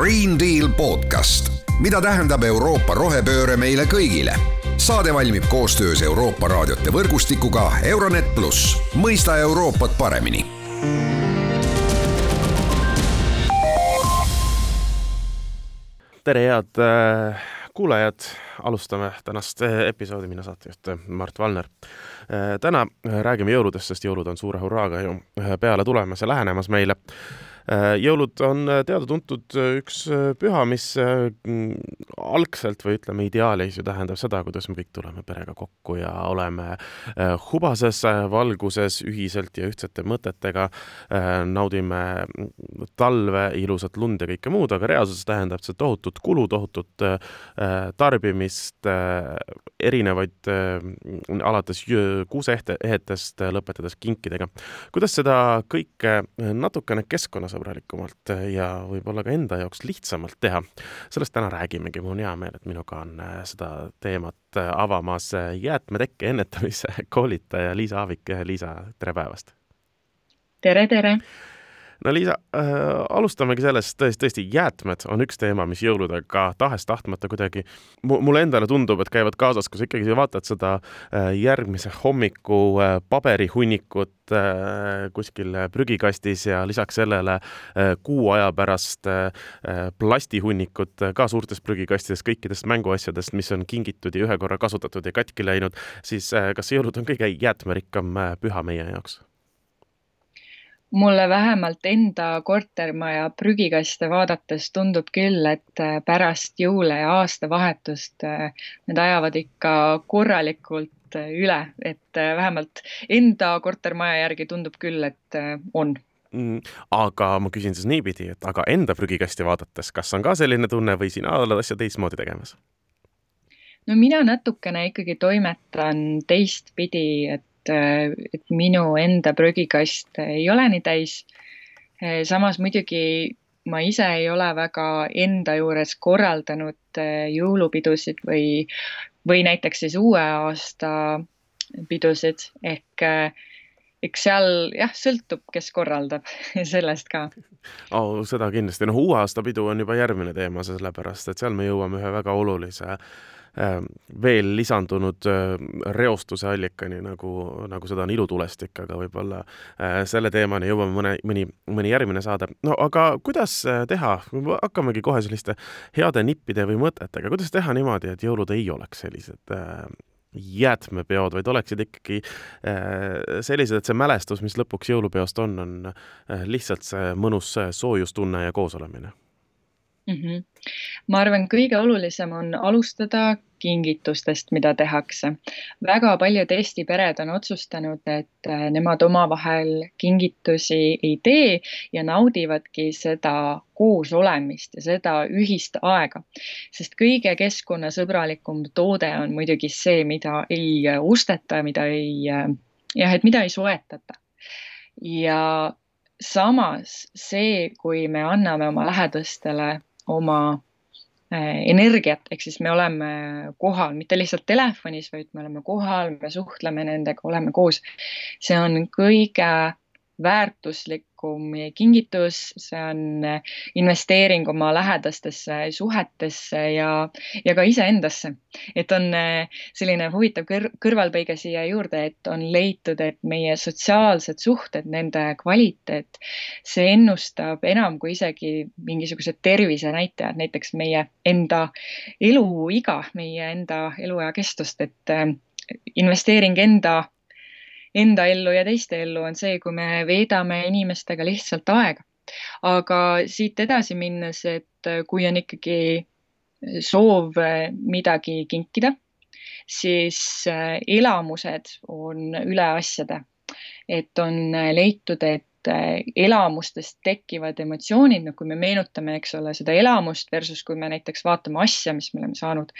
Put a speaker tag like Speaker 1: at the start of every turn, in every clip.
Speaker 1: Green Deal podcast, mida tähendab Euroopa rohepööre meile kõigile. saade valmib koostöös Euroopa raadiote võrgustikuga Euronet pluss, mõista Euroopat paremini.
Speaker 2: Tere, head äh, kuulajad, alustame tänast äh, episoodi, mina saatejuht äh, Mart Valner. täna räägime jõuludest, sest jõulud on suure hurraaga ju peale tulemas ja lähenemas meile jõulud on äh, teada-tuntud äh, üks püha, mis algselt või ütleme, ideaalis ju tähendab seda, kuidas me kõik tuleme perega kokku ja oleme hubases valguses ühiselt ja ühtsete mõtetega, naudime talve, ilusat lund ja kõike muud, aga reaalsuses tähendab see tohutut kulu, tohutut tarbimist, erinevaid, alates kuuseehetest lõpetades kinkidega. kuidas seda kõike natukene keskkonnas sõbralikumalt ja võib-olla ka enda jaoks lihtsamalt teha. sellest täna räägimegi, mul on hea meel, et minuga on äh, seda teemat äh, avamas jäätmetekke ennetamise koolitaja Liisa Aavik. Liisa, tere päevast!
Speaker 3: tere, tere!
Speaker 2: No Liisa äh,, alustamegi sellest, tõesti, tõesti, jäätmed on üks teema, mis jõuludega tahes-tahtmata kuidagi mulle endale tundub, et käivad kaasas, kui sa ikkagi vaatad seda äh, järgmise hommiku äh, paberihunnikut äh, kuskil prügikastis ja lisaks sellele äh, kuu aja pärast äh, plastihunnikut ka suurtes prügikastides kõikidest mänguasjadest, mis on kingitud ja ühe korra kasutatud ja katki läinud, siis äh, kas jõulud on kõige jäätmerikkam äh, püha meie jaoks?
Speaker 3: Mulle vähemalt enda kortermaja prügikaste vaadates tundub küll, et äh, pärast jõule ja aastavahetust äh, need ajavad ikka korralikult äh, üle, et vähemalt enda kortermaja järgi tundub küll, et on
Speaker 2: mm,. aga ma küsin siis niipidi, et aga enda prügikasti vaadates, kas on ka selline tunne või sina oled asja teistmoodi tegemas?
Speaker 3: no mina natukene ikkagi toimetan teistpidi, et et, et minu enda prügikast ei ole nii täis. samas muidugi ma ise ei ole väga enda juures korraldanud eh, jõulupidusid või, või näiteks siis uue aasta pidusid ehk eh, eks seal jah, sõltub, kes korraldab sellest ka
Speaker 2: oh,. seda kindlasti, noh, uue aasta pidu on juba järgmine teema, sellepärast et seal me jõuame ühe väga olulise äh, veel lisandunud äh, reostuse allikani, nagu, nagu seda on ilutulestik, aga võib-olla äh, selle teemani jõuame mõne, mõni, mõni järgmine saade. no aga kuidas äh, teha, hakkamegi kohe selliste heade nippide või mõtetega, kuidas teha niimoodi, et jõulud ei oleks sellised jäätmepeod, vaid oleksid ikkagi sellised, et see mälestus, mis lõpuks jõulupeost on, on lihtsalt see mõnus soojustunne ja koosolemine
Speaker 3: mm. -hmm. ma arvan, kõige olulisem on alustada kingitustest, mida tehakse. väga paljud Eesti pered on otsustanud, et äh, nemad omavahel kingitusi ei tee ja naudivadki seda koos olemist ja seda ühist aega. sest kõige keskkonnasõbralikum toode on muidugi see, mida ei osteta, mida ei, äh, jah, et mida ei soetata. ja samas see, kui me anname oma lähedastele oma äh, energiat, ehk siis me oleme kohal, mitte lihtsalt telefonis, vaid me oleme kohal, me suhtleme nendega, oleme koos. see on kõige väärtuslikum kingitus, see on investeering oma lähedastesse suhetesse ja, ja ka iseendasse. et on eh, selline huvitav kõr kõrvalpõige siia juurde, et on leitud, et meie sotsiaalsed suhted, nende kvaliteet, see ennustab enam kui isegi mingisugused tervisenäitajad, näiteks meie enda eluiga, meie enda eluea kestust, et eh, investeering enda enda ellu ja teiste ellu, on see, kui me veedame inimestega lihtsalt aega. aga siit edasi minnes, et kui on ikkagi soov midagi kinkida, siis elamused on üle asjade. et on leitud, et elamustest tekivad emotsioonid, no kui me meenutame, eks ole, seda elamust versus kui me näiteks vaatame asja, mis me oleme saanud,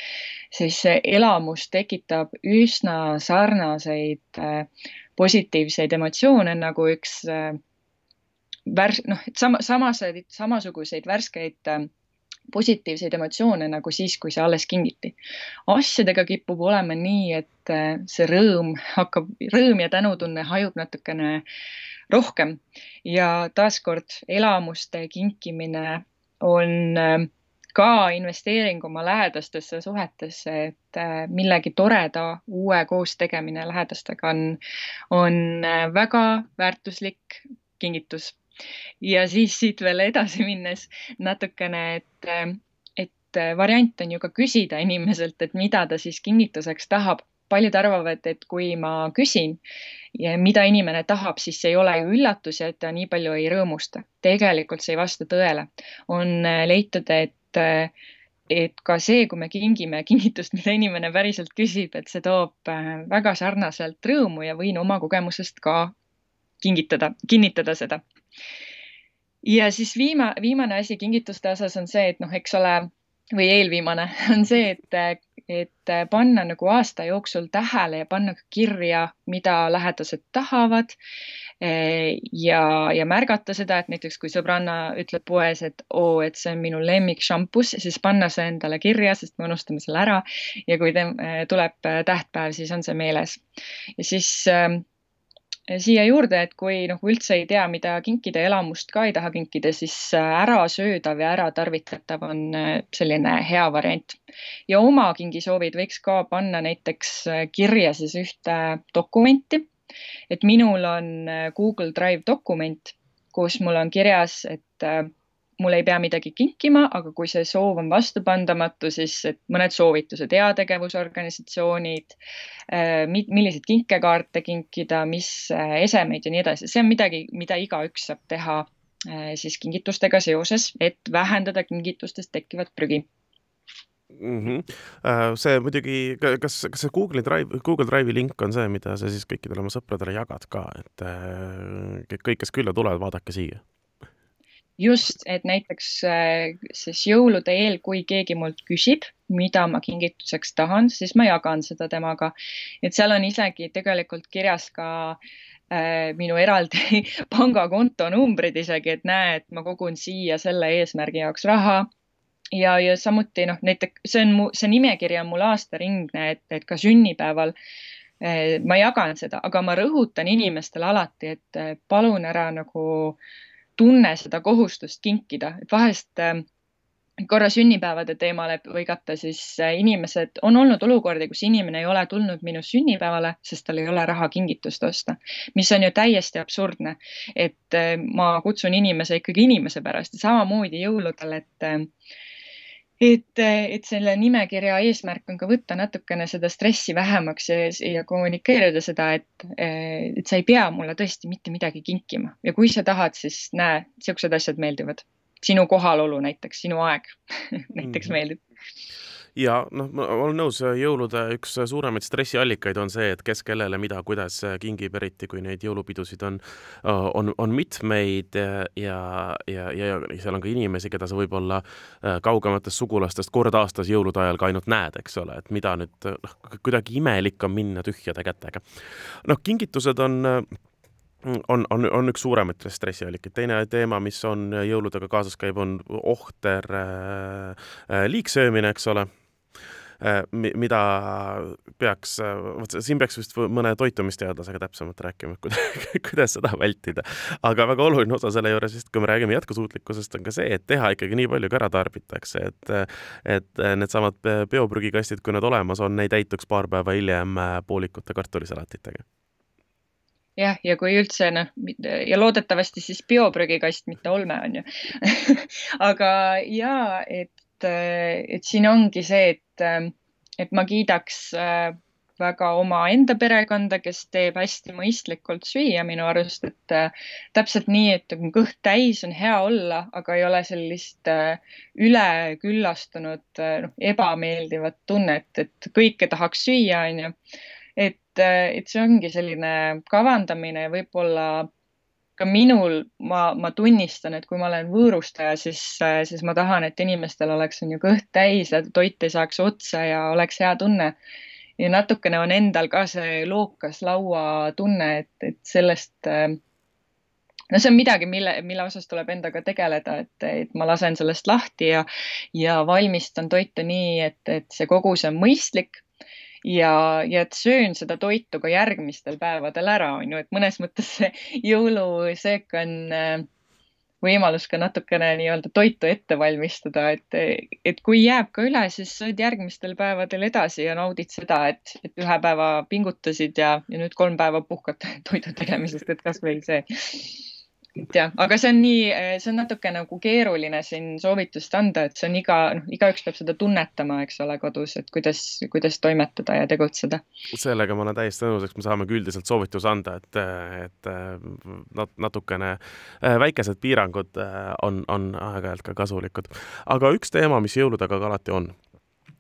Speaker 3: siis see elamus tekitab üsna sarnaseid äh, positiivseid emotsioone nagu üks äh, värs-, noh, et sama, samaseid, samasuguseid värskeid äh, positiivseid emotsioone nagu siis, kui see alles kingiti. asjadega kipub olema nii, et see rõõm hakkab, rõõm ja tänutunne hajub natukene rohkem ja taaskord elamuste kinkimine on äh, ka investeering oma lähedastesse suhetesse, et äh, millegi toreda uue koos tegemine lähedastega on, on äh, väga väärtuslik kingitus. ja siis siit veel edasi minnes natukene, et, äh, et variant on ju ka küsida inimeselt, et mida ta siis kingituseks tahab paljud arvavad, et kui ma küsin, mida inimene tahab, siis see ei ole ju üllatus ja ta nii palju ei rõõmusta. tegelikult see ei vasta tõele. on leitud, et et, et ka see, kui me kingime kingitust, mida inimene päriselt küsib, et see toob äh, väga sarnaselt rõõmu ja võin oma kogemusest ka kingitada, kinnitada seda. ja siis viima, viimane asi kingituste osas on see, et noh, eks ole, või eelviimane on see, et, et panna nagu aasta jooksul tähele ja panna kirja, mida lähedased tahavad ja, ja märgata seda, et näiteks kui sõbranna ütleb poes, et oo, et see on minu lemmik šampus, siis panna see endale kirja, sest me unustame selle ära. ja kui te, tuleb tähtpäev, siis on see meeles. ja siis äh, siia juurde, et kui noh, üldse ei tea, mida kinkida, elamust ka ei taha kinkida, siis ärasöödav ja äratarvitatav on selline hea variant. ja oma kingisoovid võiks ka panna näiteks kirja siis ühte dokumenti et minul on äh, Google Drive dokument, kus mul on kirjas, et äh, mul ei pea midagi kinkima, aga kui see soov on vastupandamatu, siis mõned soovitused, heategevusorganisatsioonid, äh, milliseid kinkekaarte kinkida, mis esemeid ja nii edasi, see on midagi, mida igaüks saab teha siis kingitustega seoses, et vähendada kingitustest tekkivat prügi
Speaker 2: mm. -hmm. see muidugi, kas, kas see Google'i Drive, Google Drive'i link on see, mida sa siis kõikidele oma sõpradele jagad ka, et äh, kõik, kes külla tulevad, vaadake siia?
Speaker 3: just, et näiteks äh, siis jõulude eel, kui keegi mult küsib, mida ma kingituseks tahan, siis ma jagan seda temaga. et seal on isegi tegelikult kirjas ka äh, minu eraldi pangakonto numbrid isegi, et näe, et ma kogun siia selle eesmärgi jaoks raha ja, ja samuti noh, näiteks see on mu, see nimekiri on mul aastaringne, et, et ka sünnipäeval eh, ma jagan seda, aga ma rõhutan inimestele alati, et eh, palun ära nagu tunne seda kohustust kinkida, et vahest eh, korra sünnipäevade teemale põigata, siis eh, inimesed, on olnud olukordi, kus inimene ei ole tulnud minu sünnipäevale, sest tal ei ole raha kingitust osta, mis on ju täiesti absurdne. et eh, ma kutsun inimese ikkagi inimese pärast ja samamoodi jõuludel, et et, et selle nimekirja eesmärk on ka võtta natukene seda stressi vähemaks ja, ja kommunikeerida seda, et, et sa ei pea mulle tõesti mitte midagi kinkima ja kui sa tahad, siis näe, siuksed asjad meeldivad. sinu kohalolu näiteks, sinu aeg näiteks mm -hmm. meeldib
Speaker 2: ja noh, ma olen nõus, jõulude üks suuremaid stressiallikaid on see, et kes kellele mida, kuidas kingib, eriti kui neid jõulupidusid on, on, on mitmeid ja, ja, ja, ja seal on ka inimesi, keda sa võib-olla äh, kaugematest sugulastest kord aastas jõulude ajal ka ainult näed, eks ole, et mida nüüd, noh, kuidagi imelik on minna tühjade kätega. noh, kingitused on on, on, on üks suuremaid stressiallikaid. teine teema, mis on jõuludega kaasas käib, on ohter äh, äh liigsöömine, eks ole Äh, mida peaks, äh, vot siin peaks vist mõne toitumisteadlasega täpsemalt rääkima, kuidas seda vältida. aga väga oluline osa selle juures vist, kui me räägime jätkusuutlikkusest, on ka see, et teha ikkagi nii palju, kui ära tarbitakse, et et needsamad bioprügikastid, kui need olemas on, ei täituks paar päeva hiljem poolikute kartulisalatitega.
Speaker 3: Jah, ja kui üldse noh, ja loodetavasti siis bioprügikast, mitte olme on ju. Aga ja et et, et siin ongi see, et, et ma kiidaks äh, väga omaenda perekonda, kes teeb hästi mõistlikult süüa minu arust, et äh, täpselt nii, et on kõht täis, on hea olla, aga ei ole sellist äh, üleküllastunud äh, noh, ebameeldivat tunnet, et kõike tahaks süüa, onju. et, äh, et see ongi selline kavandamine võib-olla ka minul, ma, ma tunnistan, et kui ma olen võõrustaja, siis, siis ma tahan, et inimestel oleks, on ju, kõht täis ja toit ei saaks otsa ja oleks hea tunne. ja natukene on endal ka see lookas lauatunne, et, et sellest no see on midagi, mille, mille osas tuleb endaga tegeleda, et, et ma lasen sellest lahti ja, ja valmistan toitu nii, et, et see kogus on mõistlik ja, ja et söön seda toitu ka järgmistel päevadel ära, on ju, et mõnes mõttes see jõulusöök on äh, võimalus ka natukene nii-öelda toitu ette valmistada, et, et kui jääb ka üle, siis sööd järgmistel päevadel edasi ja naudid seda, et, et ühe päeva pingutasid ja, ja nüüd kolm päeva puhkad toidu tegemisest, et kasvõi see et jah, aga see on nii, see on natuke nagu keeruline siin soovitust anda, et see on iga, noh, igaüks peab seda tunnetama, eks ole, kodus, et kuidas, kuidas toimetada ja tegutseda.
Speaker 2: sellega ma olen täiesti nõus, eks me saamegi üldiselt soovituse anda, et, et natukene väikesed piirangud on, on aeg-ajalt ka kasulikud. aga üks teema, mis jõulude taga ka alati on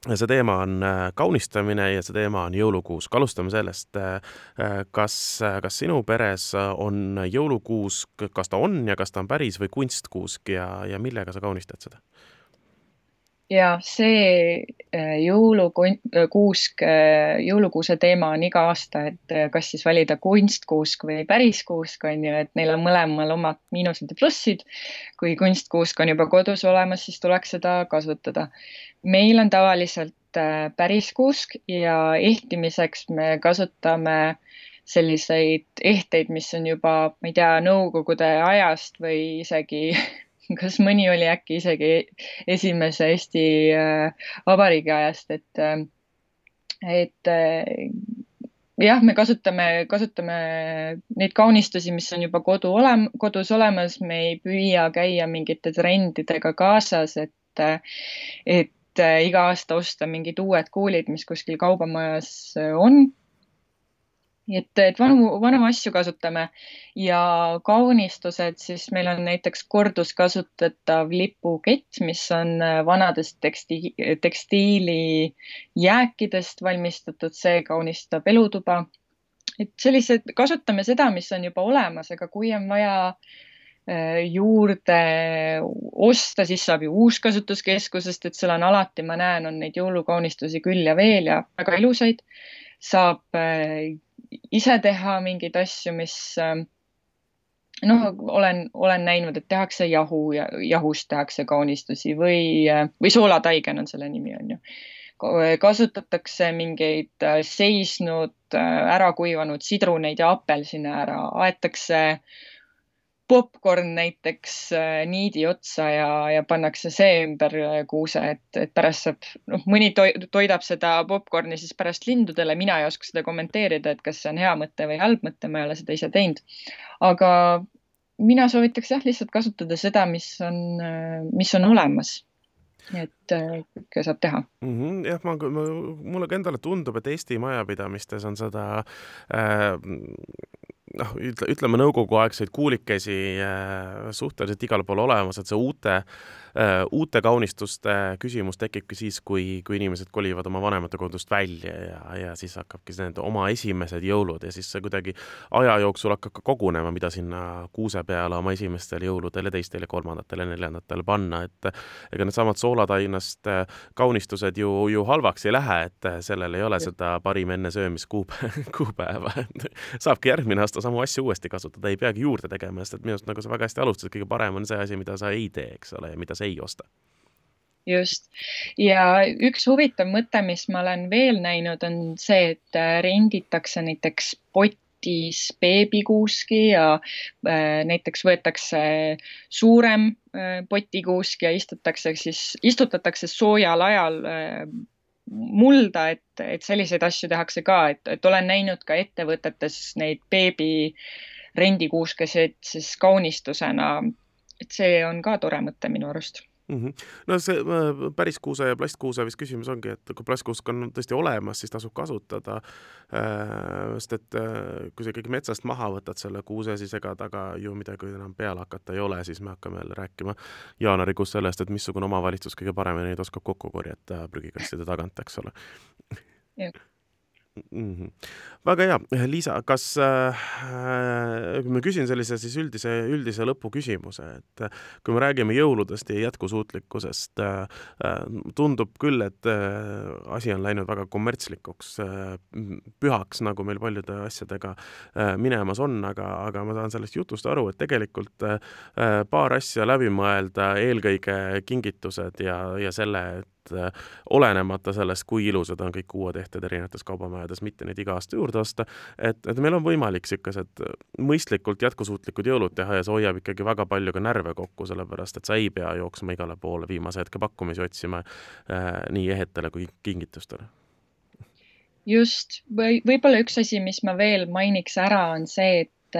Speaker 2: see teema on äh, kaunistamine ja see teema on jõulukuusk. alustame sellest, äh, äh, kas, kas sinu peres on jõulukuusk, kas ta on ja kas ta on päris või kunstkuusk ja, ja millega sa kaunistad seda?
Speaker 3: Ja see jõulukuusk, jõulukuuse teema on iga aasta, et kas siis valida kunstkuusk või päris kuusk on ju, et neil on mõlemal omad miinused ja plussid. kui kunstkuusk on juba kodus olemas, siis tuleks seda kasutada meil on tavaliselt äh, päris kuusk ja ehtimiseks me kasutame selliseid ehteid, mis on juba, ma ei tea, Nõukogude ajast või isegi kas mõni oli äkki isegi esimese Eesti äh, Vabariigi ajast, et, äh, et jah, me kasutame, kasutame neid kaunistusi, mis on juba kodu olem-, kodus olemas, me ei püüa käia mingite trendidega kaasas, et, et äh, iga aasta osta mingid uued kuulid, mis kuskil kaubamajas äh, on. Et, et vanu, vanu asju kasutame ja kaunistused, siis meil on näiteks korduskasutatav lipukett, mis on äh, vanadest teksti-, tekstiilijääkidest valmistatud, see kaunistab elutuba. et sellised, kasutame seda, mis on juba olemas, aga kui on vaja äh, juurde osta, siis saab ju uuskasutuskeskusest, et seal on alati, ma näen, on neid jõulukaunistusi küll ja veel ja väga ilusaid. saab äh, ise teha mingeid asju, mis äh, noh, olen, olen näinud, et tehakse jahu ja jahust tehakse kaunistusi või, või soolataigen on selle nimi, on ju. kasutatakse mingeid seisnud, ära kuivanud sidruneid ja apelsine ära, aetakse äh, popkorn näiteks äh, niidi otsa ja, ja pannakse see ümber äh, kuuse, et, et pärast saab, noh, mõni toidab seda popkorni siis pärast lindudele, mina ei oska seda kommenteerida, et kas see on hea mõte või halb mõte, ma ei ole seda ise teinud. aga mina soovitaks jah, lihtsalt kasutada seda, mis on, äh, mis on olemas et kõike saab teha
Speaker 2: mm. -hmm, jah, ma, ma, mulle ka endale tundub, et Eesti majapidamistes on seda äh, noh, ütle, ütleme nõukoguaegseid kuulikesi äh, suhteliselt igal pool olemas, et see uute Äh, uute kaunistuste küsimus tekibki siis, kui, kui inimesed kolivad oma vanemate kodust välja ja, ja siis hakkabki nende oma esimesed jõulud ja siis see kuidagi aja jooksul hakkab ka kogunema, mida sinna kuuse peale oma esimestel jõuludel ja teistel ja kolmandatel ja neljandatel panna, et ega needsamad soolatainast äh, kaunistused ju, ju halvaks ei lähe, et sellel ei ole seda parim enne söömiskuupäeva kuupäeva, et saabki järgmine aasta samu asju uuesti kasutada, ei peagi juurde tegema, sest et minu arust nagu sa väga hästi alustasid, kõige parem on see asi, mida sa ei tee, eks ole, ja mida sa ei osta.
Speaker 3: Just. Ja üks huvitav mõte, mis ma olen veel näinud, on see, et äh, renditakse näiteks potis beebikuuski ja äh, näiteks võetakse suurem äh, potikuusk ja istutakse siis, istutatakse soojal ajal mulda, et, et selliseid asju tehakse ka, et, et olen näinud ka ettevõtetes neid beebi rendikuuskesid siis kaunistusena. et see on ka tore mõte minu arust
Speaker 2: mm. -hmm. no see äh, päris kuuse ja plastkuuse vist küsimus ongi, et kui plastkuusk on tõesti olemas, siis tasub kasutada äh,. sest et äh, kui sa ikkagi metsast maha võtad selle kuuse, siis ega taga ju midagi enam peale hakata ei ole, siis me hakkame jälle rääkima jaanuarikuus sellest, et missugune omavalitsus kõige paremini neid oskab kokku korjata prügikastide tagant, eks ole mm. -hmm. väga hea, Liisa, kas äh,, ma küsin sellise siis üldise, üldise lõpuküsimuse, et kui me räägime jõuludest ja jätkusuutlikkusest äh,, tundub küll, et äh, asi on läinud väga kommertslikuks äh,, pühaks, nagu meil paljude asjadega äh, minemas on, aga, aga ma saan sellest jutust aru, et tegelikult äh, paar asja läbi mõelda, eelkõige kingitused ja, ja selle, et olenemata sellest, kui ilusad on kõik uued ehted erinevates kaubamajades, mitte neid iga aasta juurde osta, et, et meil on võimalik niisugused mõistlikult jätkusuutlikud jõulud teha ja see hoiab ikkagi väga palju ka närve kokku, sellepärast et sa ei pea jooksma igale poole viimase hetke pakkumisi otsima äh, nii ehetele kui kingitustele.
Speaker 3: Just, või võib-olla üks asi, mis ma veel mainiks ära, on see, et,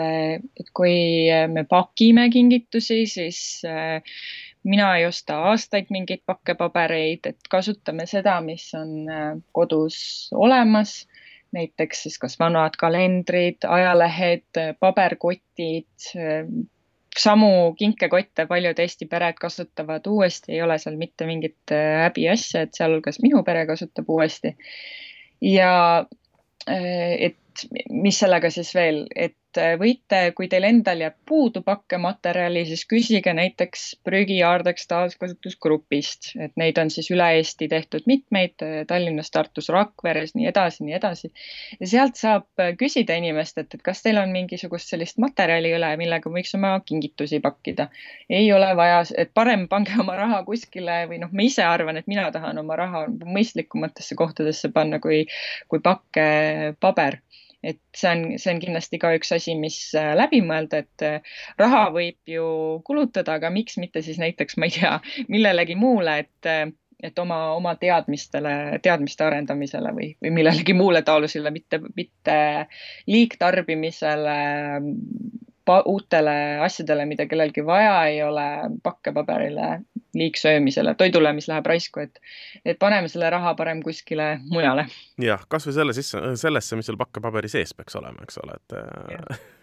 Speaker 3: et kui me pakime kingitusi, siis äh, mina ei osta aastaid mingeid pakkepabereid, et kasutame seda, mis on äh, kodus olemas. näiteks siis kas vanad kalendrid, ajalehed, paberkotid, äh, samu kinkekotte paljud Eesti pered kasutavad uuesti, ei ole seal mitte mingit häbiasja, et sealhulgas minu pere kasutab uuesti ja et mis sellega siis veel, et Äh, võite, kui teil endal jääb puudu pakkematerjali, siis küsige näiteks prügiaardeks taaskasutusgrupist, et neid on siis üle Eesti tehtud mitmeid, äh, Tallinnas, Tartus, Rakveres, nii edasi, nii edasi. ja sealt saab äh, küsida inimestelt, et kas teil on mingisugust sellist materjali üle, millega võiks oma kingitusi pakkida. ei ole vaja, et parem pange oma raha kuskile või noh, ma ise arvan, et mina tahan oma raha mõistlikumatesse kohtadesse panna kui, kui pakkepaber et see on, see on kindlasti ka üks asi, mis äh, läbi mõelda, et äh, raha võib ju kulutada, aga miks mitte siis näiteks, ma ei tea, millelegi muule, et äh, et oma, oma teadmistele, teadmiste arendamisele või, või millelegi muule taolisele, mitte, mitte liigtarbimisele, uutele asjadele, mida kellelgi vaja ei ole, pakkepaberile liigsöömisele, toidule, mis läheb raisku, et, et paneme selle raha parem kuskile mujale.
Speaker 2: jah, kasvõi selle sisse, sellesse, mis seal pakkepaberi sees peaks olema, eks ole, et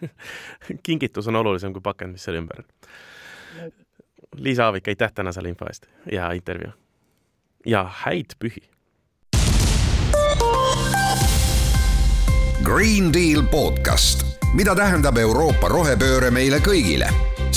Speaker 2: äh, kingitus on olulisem kui pakend, mis seal ümber on. Liisa Aavik, aitäh täna selle info eest ja intervjuu. ja häid pühi.
Speaker 1: Green Deal podcast, mida tähendab Euroopa rohepööre meile kõigile